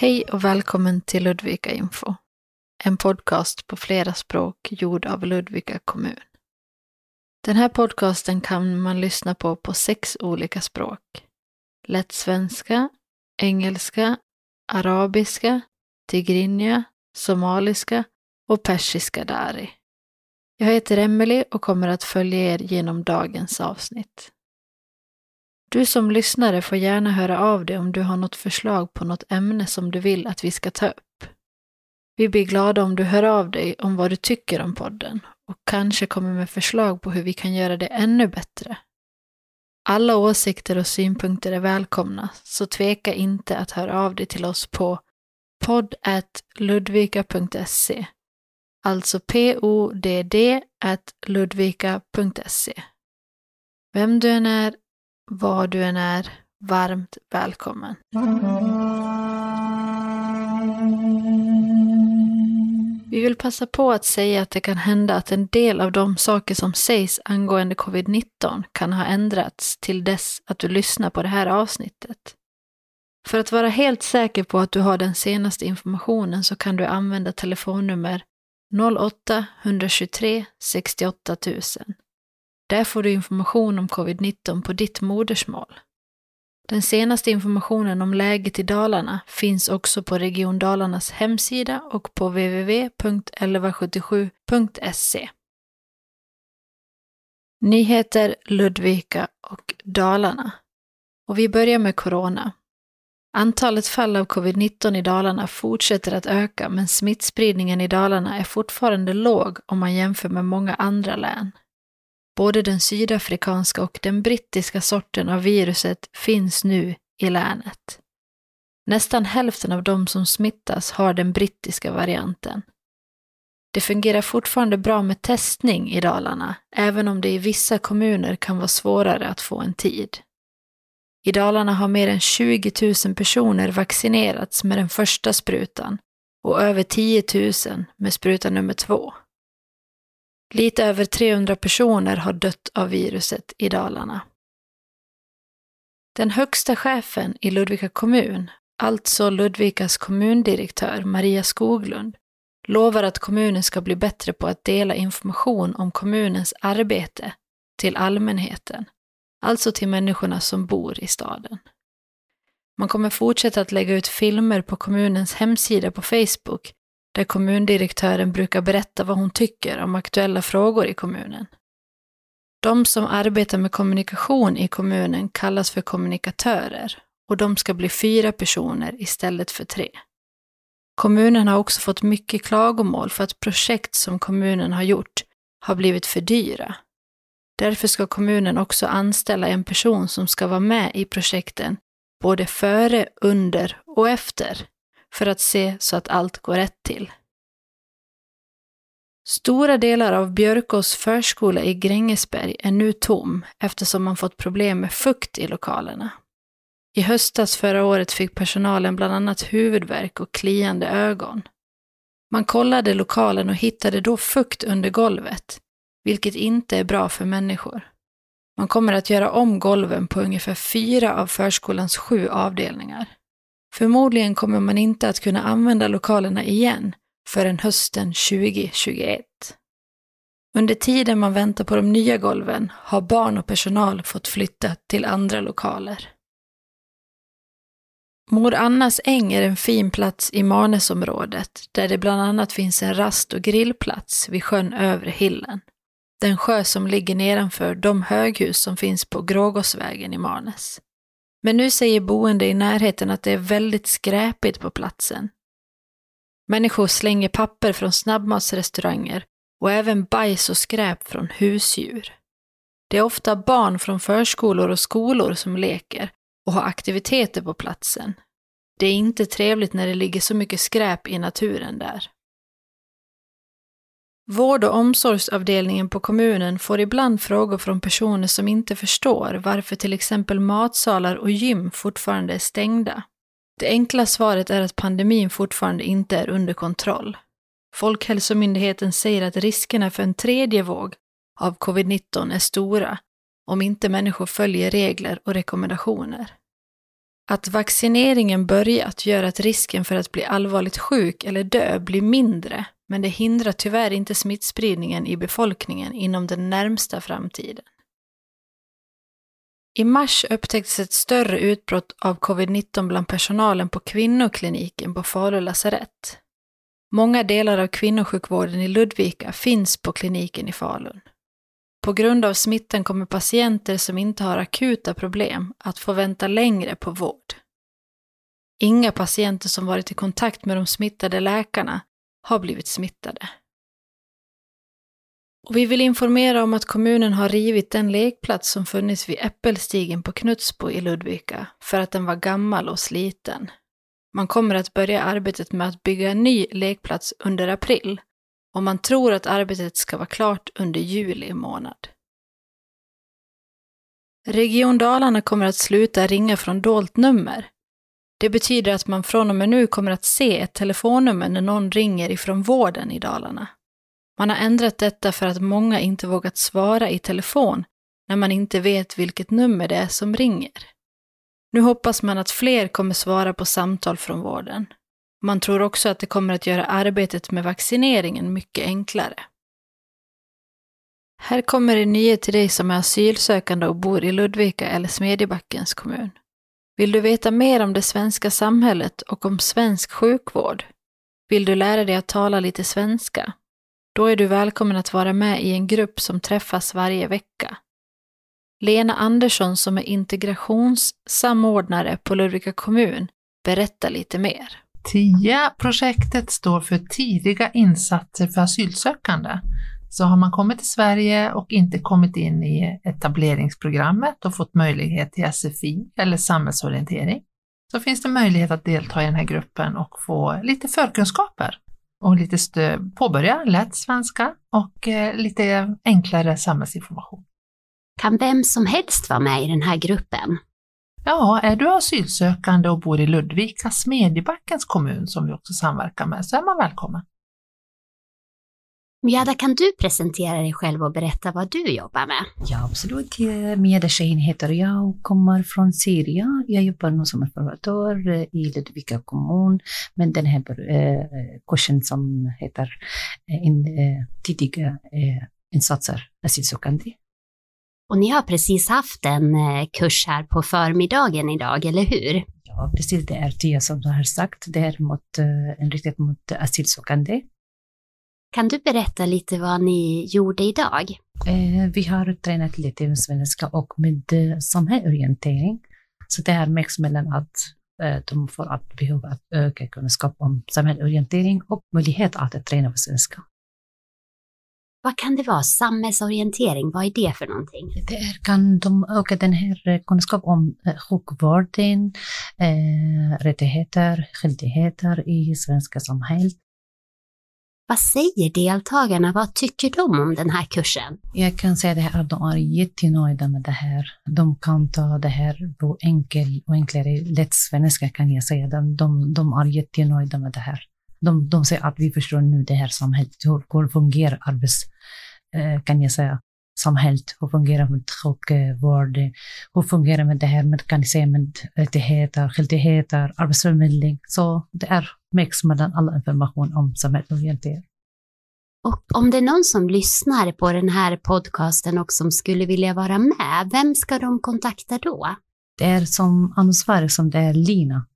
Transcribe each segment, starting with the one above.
Hej och välkommen till Ludvika Info. En podcast på flera språk gjord av Ludvika kommun. Den här podcasten kan man lyssna på på sex olika språk. Lätt svenska, engelska, arabiska, tigrinja, somaliska och persiska dari. Jag heter Emelie och kommer att följa er genom dagens avsnitt. Du som lyssnare får gärna höra av dig om du har något förslag på något ämne som du vill att vi ska ta upp. Vi blir glada om du hör av dig om vad du tycker om podden och kanske kommer med förslag på hur vi kan göra det ännu bättre. Alla åsikter och synpunkter är välkomna, så tveka inte att höra av dig till oss på podd.ludvika.se Alltså podd ludvika.se Vem du än är var du än är, varmt välkommen. Vi vill passa på att säga att det kan hända att en del av de saker som sägs angående covid-19 kan ha ändrats till dess att du lyssnar på det här avsnittet. För att vara helt säker på att du har den senaste informationen så kan du använda telefonnummer 08-123 68 000. Där får du information om covid-19 på ditt modersmål. Den senaste informationen om läget i Dalarna finns också på Region Dalarnas hemsida och på www.1177.se. Nyheter Ludvika och Dalarna. Och vi börjar med corona. Antalet fall av covid-19 i Dalarna fortsätter att öka men smittspridningen i Dalarna är fortfarande låg om man jämför med många andra län. Både den sydafrikanska och den brittiska sorten av viruset finns nu i länet. Nästan hälften av de som smittas har den brittiska varianten. Det fungerar fortfarande bra med testning i Dalarna, även om det i vissa kommuner kan vara svårare att få en tid. I Dalarna har mer än 20 000 personer vaccinerats med den första sprutan och över 10 000 med spruta nummer två. Lite över 300 personer har dött av viruset i Dalarna. Den högsta chefen i Ludvika kommun, alltså Ludvikas kommundirektör Maria Skoglund, lovar att kommunen ska bli bättre på att dela information om kommunens arbete till allmänheten, alltså till människorna som bor i staden. Man kommer fortsätta att lägga ut filmer på kommunens hemsida på Facebook där kommundirektören brukar berätta vad hon tycker om aktuella frågor i kommunen. De som arbetar med kommunikation i kommunen kallas för kommunikatörer och de ska bli fyra personer istället för tre. Kommunen har också fått mycket klagomål för att projekt som kommunen har gjort har blivit för dyra. Därför ska kommunen också anställa en person som ska vara med i projekten både före, under och efter för att se så att allt går rätt till. Stora delar av Björkås förskola i Grängesberg är nu tom eftersom man fått problem med fukt i lokalerna. I höstas förra året fick personalen bland annat huvudvärk och kliande ögon. Man kollade lokalen och hittade då fukt under golvet, vilket inte är bra för människor. Man kommer att göra om golven på ungefär fyra av förskolans sju avdelningar. Förmodligen kommer man inte att kunna använda lokalerna igen förrän hösten 2021. Under tiden man väntar på de nya golven har barn och personal fått flytta till andra lokaler. Mor Annas äng är en fin plats i Marnäsområdet där det bland annat finns en rast och grillplats vid sjön Övre Hillen. Den sjö som ligger nedanför de höghus som finns på Grågåsvägen i Marnäs. Men nu säger boende i närheten att det är väldigt skräpigt på platsen. Människor slänger papper från snabbmatsrestauranger och även bajs och skräp från husdjur. Det är ofta barn från förskolor och skolor som leker och har aktiviteter på platsen. Det är inte trevligt när det ligger så mycket skräp i naturen där. Vård och omsorgsavdelningen på kommunen får ibland frågor från personer som inte förstår varför till exempel matsalar och gym fortfarande är stängda. Det enkla svaret är att pandemin fortfarande inte är under kontroll. Folkhälsomyndigheten säger att riskerna för en tredje våg av covid-19 är stora om inte människor följer regler och rekommendationer. Att vaccineringen börjat gör att risken för att bli allvarligt sjuk eller dö blir mindre, men det hindrar tyvärr inte smittspridningen i befolkningen inom den närmsta framtiden. I mars upptäcktes ett större utbrott av covid-19 bland personalen på kvinnokliniken på Falu lasarett. Många delar av kvinnosjukvården i Ludvika finns på kliniken i Falun. På grund av smittan kommer patienter som inte har akuta problem att få vänta längre på vård. Inga patienter som varit i kontakt med de smittade läkarna har blivit smittade. Och vi vill informera om att kommunen har rivit den lekplats som funnits vid Äppelstigen på Knutsbo i Ludvika för att den var gammal och sliten. Man kommer att börja arbetet med att bygga en ny lekplats under april och man tror att arbetet ska vara klart under juli månad. Region Dalarna kommer att sluta ringa från dolt nummer. Det betyder att man från och med nu kommer att se ett telefonnummer när någon ringer ifrån vården i Dalarna. Man har ändrat detta för att många inte vågat svara i telefon när man inte vet vilket nummer det är som ringer. Nu hoppas man att fler kommer svara på samtal från vården. Man tror också att det kommer att göra arbetet med vaccineringen mycket enklare. Här kommer en nyhet till dig som är asylsökande och bor i Ludvika eller Smedjebackens kommun. Vill du veta mer om det svenska samhället och om svensk sjukvård? Vill du lära dig att tala lite svenska? Då är du välkommen att vara med i en grupp som träffas varje vecka. Lena Andersson som är integrationssamordnare på Ludvika kommun berättar lite mer. TIA-projektet står för tidiga insatser för asylsökande. Så har man kommit till Sverige och inte kommit in i etableringsprogrammet och fått möjlighet till SFI eller samhällsorientering så finns det möjlighet att delta i den här gruppen och få lite förkunskaper och lite stöd, påbörja lätt svenska och eh, lite enklare samhällsinformation. Kan vem som helst vara med i den här gruppen? Ja, är du asylsökande och bor i Ludvika, Smedjebackens kommun som vi också samverkar med, så är man välkommen. Mjada, kan du presentera dig själv och berätta vad du jobbar med? Ja, absolut. Mjada Shein heter jag och kommer från Syrien. Jag jobbar nu som informatör i Ludvika kommun, men den här eh, kursen som heter eh, in, eh, tidiga eh, insatser asylsökande. Och ni har precis haft en eh, kurs här på förmiddagen idag, eller hur? Ja, precis. Det är Tia som har sagt. Det är mot, eh, inriktat mot asylsökande. Kan du berätta lite vad ni gjorde idag? Eh, vi har tränat lite med svenska och med eh, samhällsorientering. Så det är mix mellan att eh, de får att behöva att öka kunskap om samhällsorientering och möjlighet att träna på svenska. Vad kan det vara? Samhällsorientering, vad är det för någonting? Det är, kan de öka den här eh, kunskap om eh, sjukvården, eh, rättigheter, skyldigheter i svenska samhället. Vad säger deltagarna? Vad tycker de om den här kursen? Jag kan säga det här att de är jättenöjda med det här. De kan ta det här på enkel och enklare, lätt svenska kan jag säga. De, de, de är jättenöjda med det här. De, de säger att vi förstår nu det här samhället, hur, fungerar arbets, eh, kan jag säga, samhället, hur fungerar med sjukvård, hur fungerar med det här med, kan jag säga, med rättigheter, skyldigheter, arbetsförmedling. Så det är mix mellan all information om samhällsorientering. Och om det är någon som lyssnar på den här podcasten och som skulle vilja vara med, vem ska de kontakta då? Det är som ansvarig som det är Lina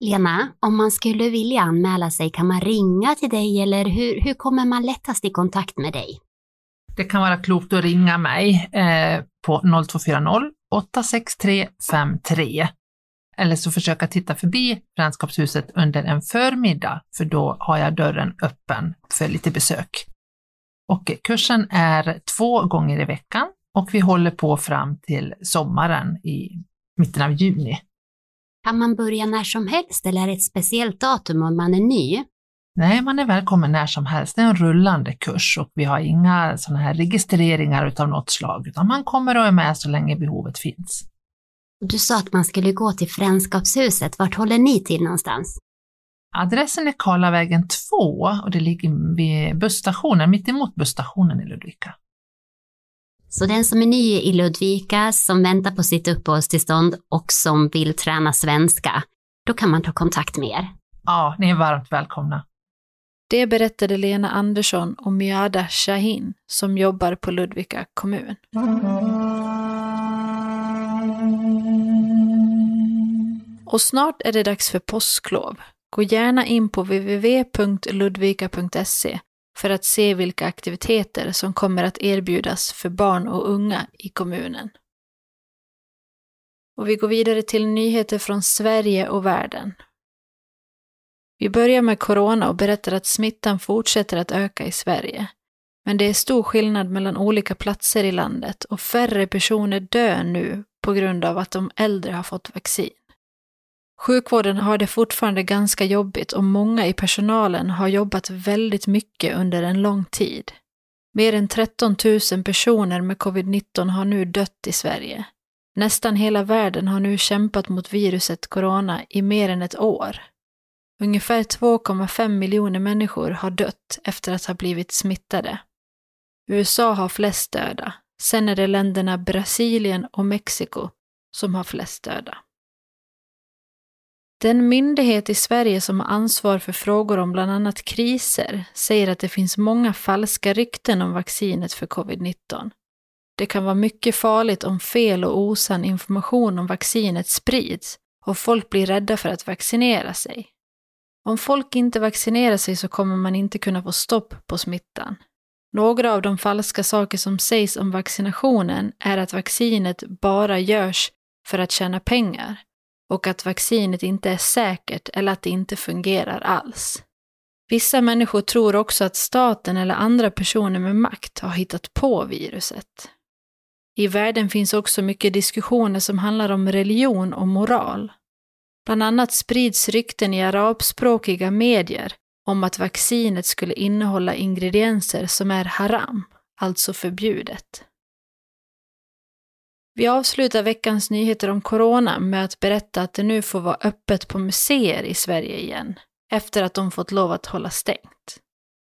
Lena, om man skulle vilja anmäla sig, kan man ringa till dig eller hur, hur kommer man lättast i kontakt med dig? Det kan vara klokt att ringa mig eh, på 0240-86353 eller så försöka titta förbi Vänskapshuset under en förmiddag, för då har jag dörren öppen för lite besök. Och kursen är två gånger i veckan och vi håller på fram till sommaren i mitten av juni. Kan man börja när som helst eller är det ett speciellt datum om man är ny? Nej, man är välkommen när som helst. Det är en rullande kurs och vi har inga sådana här registreringar utav något slag, utan man kommer och är med så länge behovet finns. Du sa att man skulle gå till Fränskapshuset. Vart håller ni till någonstans? Adressen är Karlavägen 2 och det ligger vid busstationen, mitt emot busstationen i Ludvika. Så den som är ny i Ludvika, som väntar på sitt uppehållstillstånd och som vill träna svenska, då kan man ta kontakt med er. Ja, ni är varmt välkomna. Det berättade Lena Andersson och Myada Shahin som jobbar på Ludvika kommun. Och snart är det dags för påsklov. Gå gärna in på www.ludvika.se för att se vilka aktiviteter som kommer att erbjudas för barn och unga i kommunen. Och vi går vidare till nyheter från Sverige och världen. Vi börjar med corona och berättar att smittan fortsätter att öka i Sverige. Men det är stor skillnad mellan olika platser i landet och färre personer dör nu på grund av att de äldre har fått vaccin. Sjukvården har det fortfarande ganska jobbigt och många i personalen har jobbat väldigt mycket under en lång tid. Mer än 13 000 personer med covid-19 har nu dött i Sverige. Nästan hela världen har nu kämpat mot viruset corona i mer än ett år. Ungefär 2,5 miljoner människor har dött efter att ha blivit smittade. USA har flest döda. Sen är det länderna Brasilien och Mexiko som har flest döda. Den myndighet i Sverige som har ansvar för frågor om bland annat kriser säger att det finns många falska rykten om vaccinet för covid-19. Det kan vara mycket farligt om fel och osann information om vaccinet sprids och folk blir rädda för att vaccinera sig. Om folk inte vaccinerar sig så kommer man inte kunna få stopp på smittan. Några av de falska saker som sägs om vaccinationen är att vaccinet bara görs för att tjäna pengar och att vaccinet inte är säkert eller att det inte fungerar alls. Vissa människor tror också att staten eller andra personer med makt har hittat på viruset. I världen finns också mycket diskussioner som handlar om religion och moral. Bland annat sprids rykten i arabspråkiga medier om att vaccinet skulle innehålla ingredienser som är haram, alltså förbjudet. Vi avslutar veckans nyheter om corona med att berätta att det nu får vara öppet på museer i Sverige igen, efter att de fått lov att hålla stängt.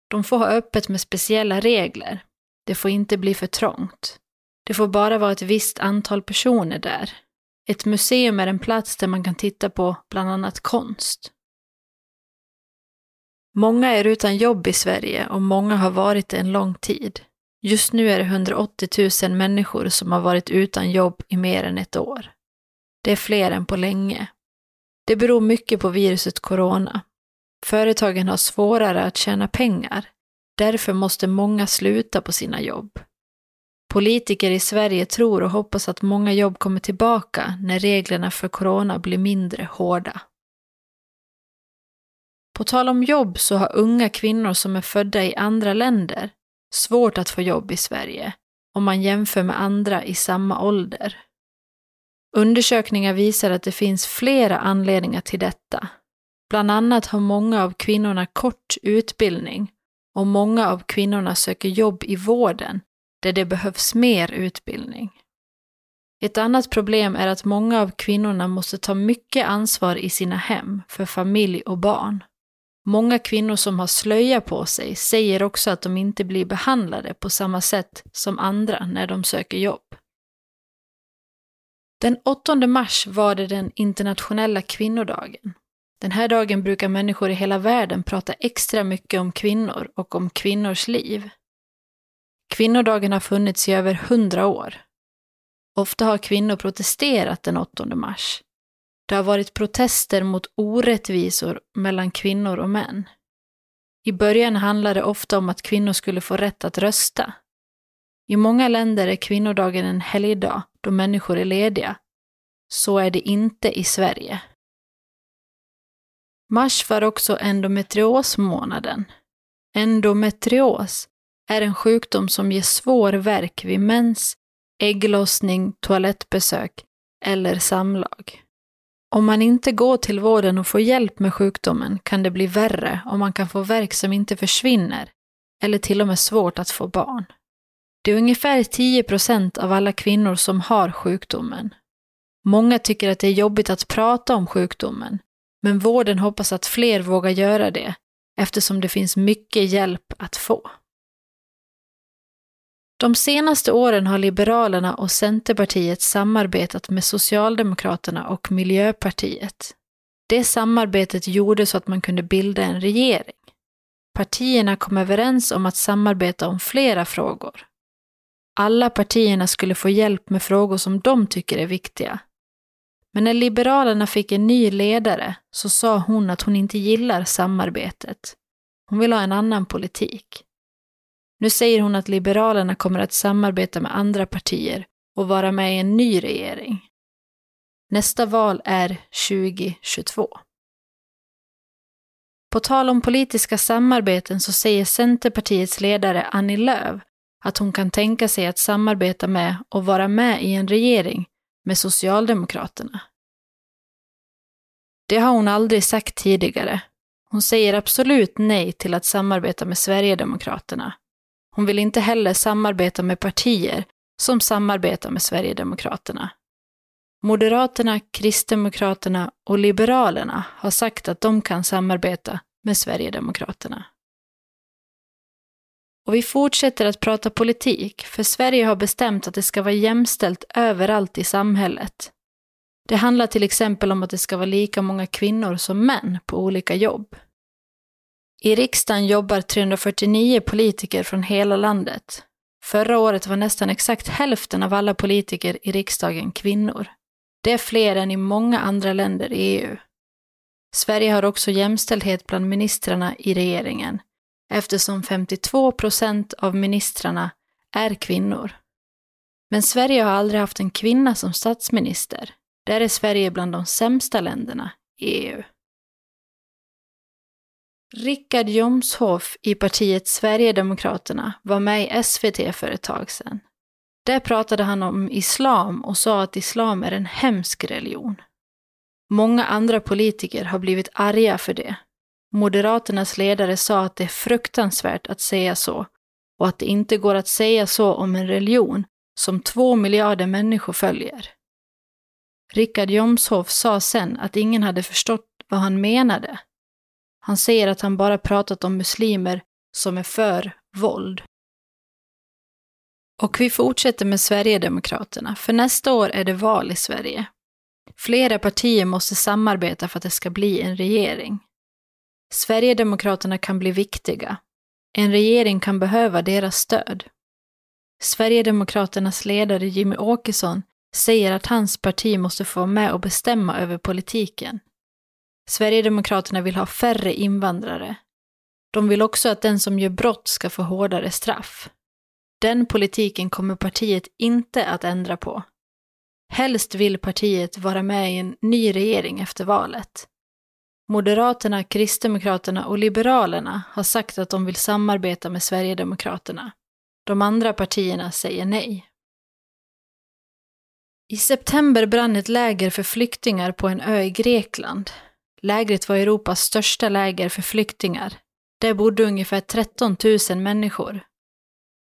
De får ha öppet med speciella regler. Det får inte bli för trångt. Det får bara vara ett visst antal personer där. Ett museum är en plats där man kan titta på bland annat konst. Många är utan jobb i Sverige och många har varit det en lång tid. Just nu är det 180 000 människor som har varit utan jobb i mer än ett år. Det är fler än på länge. Det beror mycket på viruset corona. Företagen har svårare att tjäna pengar. Därför måste många sluta på sina jobb. Politiker i Sverige tror och hoppas att många jobb kommer tillbaka när reglerna för corona blir mindre hårda. På tal om jobb så har unga kvinnor som är födda i andra länder svårt att få jobb i Sverige om man jämför med andra i samma ålder. Undersökningar visar att det finns flera anledningar till detta. Bland annat har många av kvinnorna kort utbildning och många av kvinnorna söker jobb i vården där det behövs mer utbildning. Ett annat problem är att många av kvinnorna måste ta mycket ansvar i sina hem för familj och barn. Många kvinnor som har slöja på sig säger också att de inte blir behandlade på samma sätt som andra när de söker jobb. Den 8 mars var det den internationella kvinnodagen. Den här dagen brukar människor i hela världen prata extra mycket om kvinnor och om kvinnors liv. Kvinnodagen har funnits i över hundra år. Ofta har kvinnor protesterat den 8 mars. Det har varit protester mot orättvisor mellan kvinnor och män. I början handlade det ofta om att kvinnor skulle få rätt att rösta. I många länder är kvinnodagen en helgdag då människor är lediga. Så är det inte i Sverige. Mars var också endometriosmånaden. Endometrios är en sjukdom som ger svår värk vid mens, ägglossning, toalettbesök eller samlag. Om man inte går till vården och får hjälp med sjukdomen kan det bli värre om man kan få värk som inte försvinner eller till och med svårt att få barn. Det är ungefär 10 procent av alla kvinnor som har sjukdomen. Många tycker att det är jobbigt att prata om sjukdomen, men vården hoppas att fler vågar göra det eftersom det finns mycket hjälp att få. De senaste åren har Liberalerna och Centerpartiet samarbetat med Socialdemokraterna och Miljöpartiet. Det samarbetet gjorde så att man kunde bilda en regering. Partierna kom överens om att samarbeta om flera frågor. Alla partierna skulle få hjälp med frågor som de tycker är viktiga. Men när Liberalerna fick en ny ledare så sa hon att hon inte gillar samarbetet. Hon vill ha en annan politik. Nu säger hon att Liberalerna kommer att samarbeta med andra partier och vara med i en ny regering. Nästa val är 2022. På tal om politiska samarbeten så säger Centerpartiets ledare Annie Lööf att hon kan tänka sig att samarbeta med och vara med i en regering med Socialdemokraterna. Det har hon aldrig sagt tidigare. Hon säger absolut nej till att samarbeta med Sverigedemokraterna. Hon vill inte heller samarbeta med partier som samarbetar med Sverigedemokraterna. Moderaterna, Kristdemokraterna och Liberalerna har sagt att de kan samarbeta med Sverigedemokraterna. Och vi fortsätter att prata politik, för Sverige har bestämt att det ska vara jämställt överallt i samhället. Det handlar till exempel om att det ska vara lika många kvinnor som män på olika jobb. I riksdagen jobbar 349 politiker från hela landet. Förra året var nästan exakt hälften av alla politiker i riksdagen kvinnor. Det är fler än i många andra länder i EU. Sverige har också jämställdhet bland ministrarna i regeringen, eftersom 52 procent av ministrarna är kvinnor. Men Sverige har aldrig haft en kvinna som statsminister. Där är Sverige bland de sämsta länderna i EU. Rickard Jomshof i partiet Sverigedemokraterna var med i SVT för ett tag sedan. Där pratade han om islam och sa att islam är en hemsk religion. Många andra politiker har blivit arga för det. Moderaternas ledare sa att det är fruktansvärt att säga så och att det inte går att säga så om en religion som två miljarder människor följer. Richard Jomshof sa sen att ingen hade förstått vad han menade. Han säger att han bara pratat om muslimer som är för våld. Och vi fortsätter med Sverigedemokraterna, för nästa år är det val i Sverige. Flera partier måste samarbeta för att det ska bli en regering. Sverigedemokraterna kan bli viktiga. En regering kan behöva deras stöd. Sverigedemokraternas ledare Jimmy Åkesson säger att hans parti måste få vara med och bestämma över politiken. Sverigedemokraterna vill ha färre invandrare. De vill också att den som gör brott ska få hårdare straff. Den politiken kommer partiet inte att ändra på. Helst vill partiet vara med i en ny regering efter valet. Moderaterna, Kristdemokraterna och Liberalerna har sagt att de vill samarbeta med Sverigedemokraterna. De andra partierna säger nej. I september brann ett läger för flyktingar på en ö i Grekland. Lägret var Europas största läger för flyktingar. Där bodde ungefär 13 000 människor.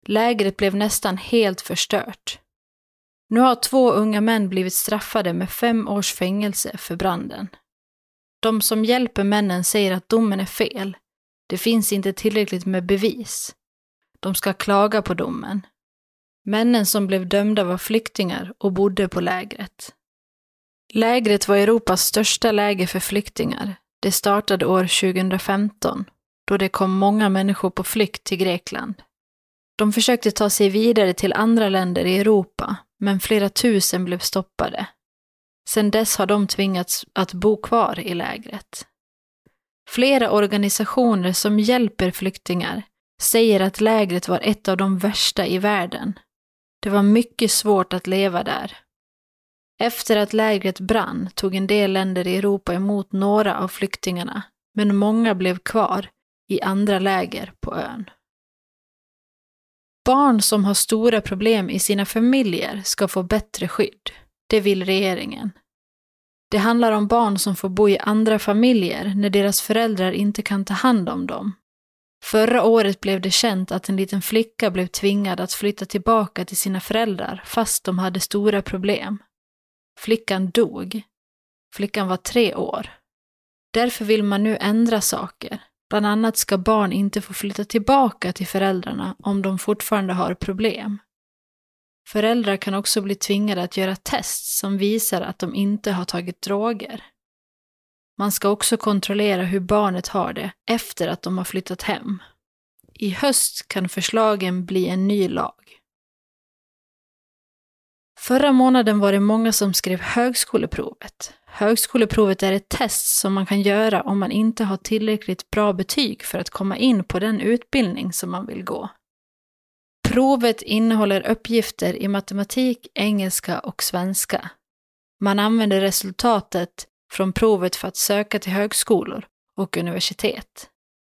Lägret blev nästan helt förstört. Nu har två unga män blivit straffade med fem års fängelse för branden. De som hjälper männen säger att domen är fel. Det finns inte tillräckligt med bevis. De ska klaga på domen. Männen som blev dömda var flyktingar och bodde på lägret. Lägret var Europas största läger för flyktingar. Det startade år 2015, då det kom många människor på flykt till Grekland. De försökte ta sig vidare till andra länder i Europa, men flera tusen blev stoppade. Sedan dess har de tvingats att bo kvar i lägret. Flera organisationer som hjälper flyktingar säger att lägret var ett av de värsta i världen. Det var mycket svårt att leva där. Efter att lägret brann tog en del länder i Europa emot några av flyktingarna, men många blev kvar i andra läger på ön. Barn som har stora problem i sina familjer ska få bättre skydd. Det vill regeringen. Det handlar om barn som får bo i andra familjer när deras föräldrar inte kan ta hand om dem. Förra året blev det känt att en liten flicka blev tvingad att flytta tillbaka till sina föräldrar fast de hade stora problem. Flickan dog. Flickan var tre år. Därför vill man nu ändra saker. Bland annat ska barn inte få flytta tillbaka till föräldrarna om de fortfarande har problem. Föräldrar kan också bli tvingade att göra test som visar att de inte har tagit droger. Man ska också kontrollera hur barnet har det efter att de har flyttat hem. I höst kan förslagen bli en ny lag. Förra månaden var det många som skrev högskoleprovet. Högskoleprovet är ett test som man kan göra om man inte har tillräckligt bra betyg för att komma in på den utbildning som man vill gå. Provet innehåller uppgifter i matematik, engelska och svenska. Man använder resultatet från provet för att söka till högskolor och universitet.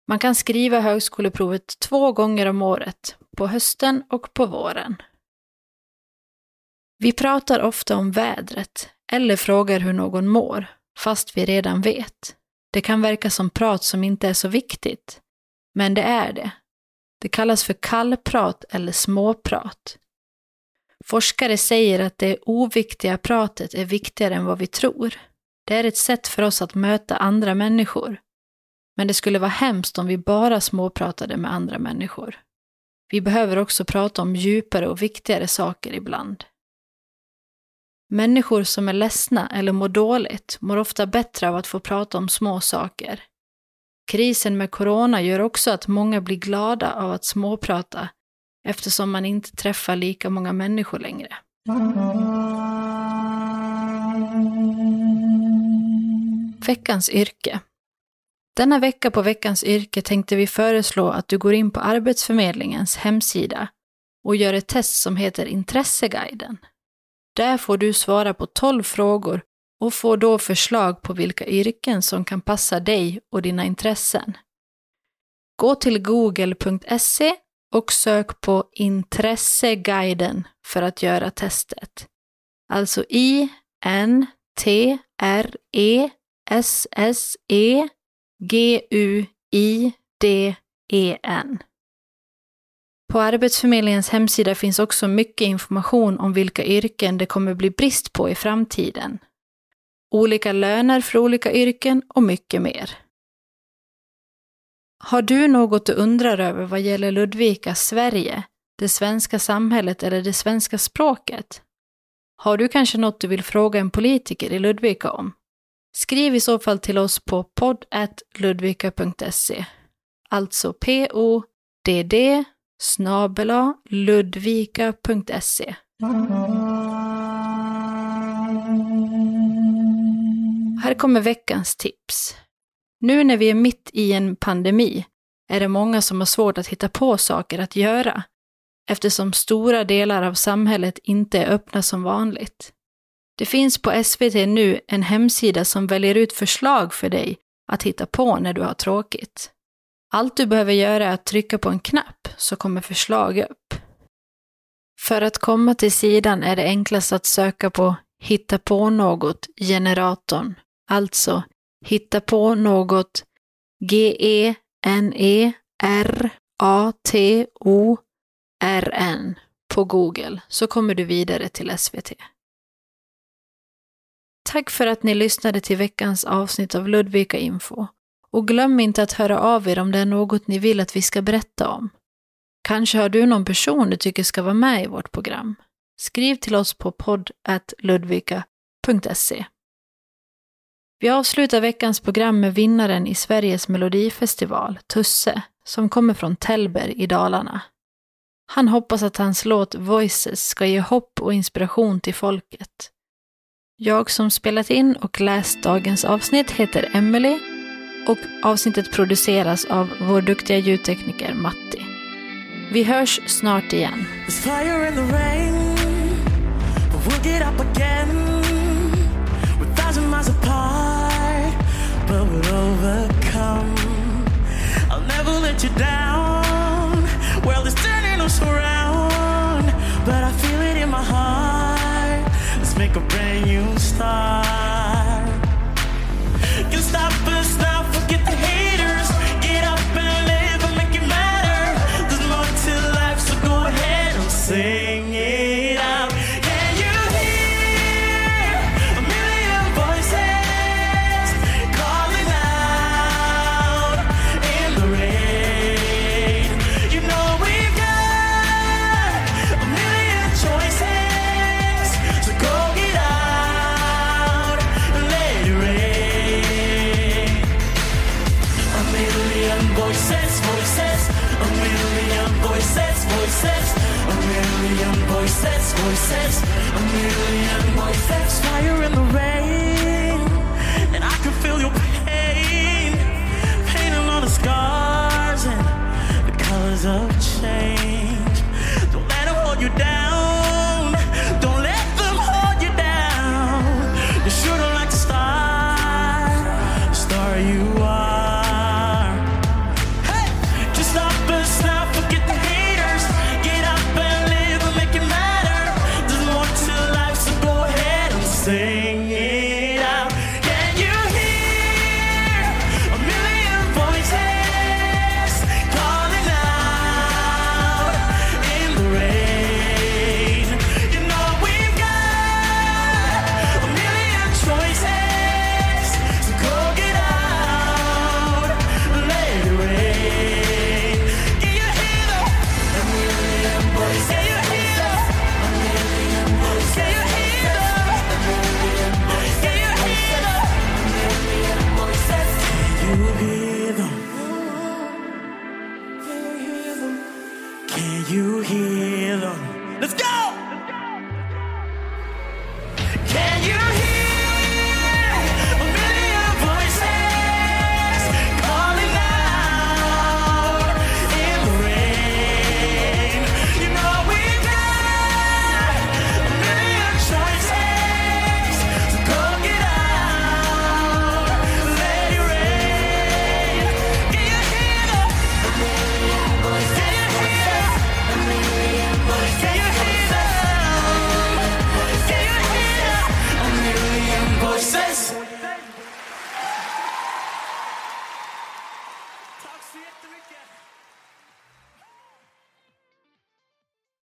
Man kan skriva högskoleprovet två gånger om året, på hösten och på våren. Vi pratar ofta om vädret eller frågar hur någon mår, fast vi redan vet. Det kan verka som prat som inte är så viktigt, men det är det. Det kallas för kallprat eller småprat. Forskare säger att det oviktiga pratet är viktigare än vad vi tror. Det är ett sätt för oss att möta andra människor. Men det skulle vara hemskt om vi bara småpratade med andra människor. Vi behöver också prata om djupare och viktigare saker ibland. Människor som är ledsna eller mår dåligt mår ofta bättre av att få prata om små saker. Krisen med corona gör också att många blir glada av att småprata eftersom man inte träffar lika många människor längre. Veckans yrke. Denna vecka på veckans yrke tänkte vi föreslå att du går in på Arbetsförmedlingens hemsida och gör ett test som heter Intresseguiden. Där får du svara på 12 frågor och får då förslag på vilka yrken som kan passa dig och dina intressen. Gå till google.se och sök på Intresseguiden för att göra testet. Alltså I N T R E S S E G U I D E N. På Arbetsförmedlingens hemsida finns också mycket information om vilka yrken det kommer bli brist på i framtiden. Olika löner för olika yrken och mycket mer. Har du något du undrar över vad gäller Ludvika, Sverige, det svenska samhället eller det svenska språket? Har du kanske något du vill fråga en politiker i Ludvika om? Skriv i så fall till oss på podd.ludvika.se. Alltså p-o-d-d snabela ludvika.se. Här kommer veckans tips. Nu när vi är mitt i en pandemi är det många som har svårt att hitta på saker att göra eftersom stora delar av samhället inte är öppna som vanligt. Det finns på SVT nu en hemsida som väljer ut förslag för dig att hitta på när du har tråkigt. Allt du behöver göra är att trycka på en knapp så kommer förslag upp. För att komma till sidan är det enklast att söka på Hitta på något-generatorn, alltså Hitta på något G-E-N-E-R-A-T-O-R-N på Google så kommer du vidare till SVT. Tack för att ni lyssnade till veckans avsnitt av Ludvika Info. Och glöm inte att höra av er om det är något ni vill att vi ska berätta om. Kanske har du någon person du tycker ska vara med i vårt program. Skriv till oss på podd.ludvika.se. Vi avslutar veckans program med vinnaren i Sveriges melodifestival, Tusse, som kommer från Tällberg i Dalarna. Han hoppas att hans låt Voices ska ge hopp och inspiration till folket. Jag som spelat in och läst dagens avsnitt heter Emelie och avsnittet produceras av vår duktiga ljudtekniker Matti. Vi hörs snart igen. Make a brand new start. Can stop us says I'm your fire in the rain.